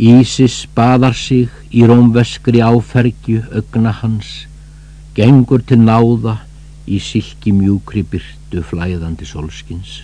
Ísis baðar sig í rómveskri áfergju augna hans, gengur til náða í silki mjúkri byrtu flæðandi solskins.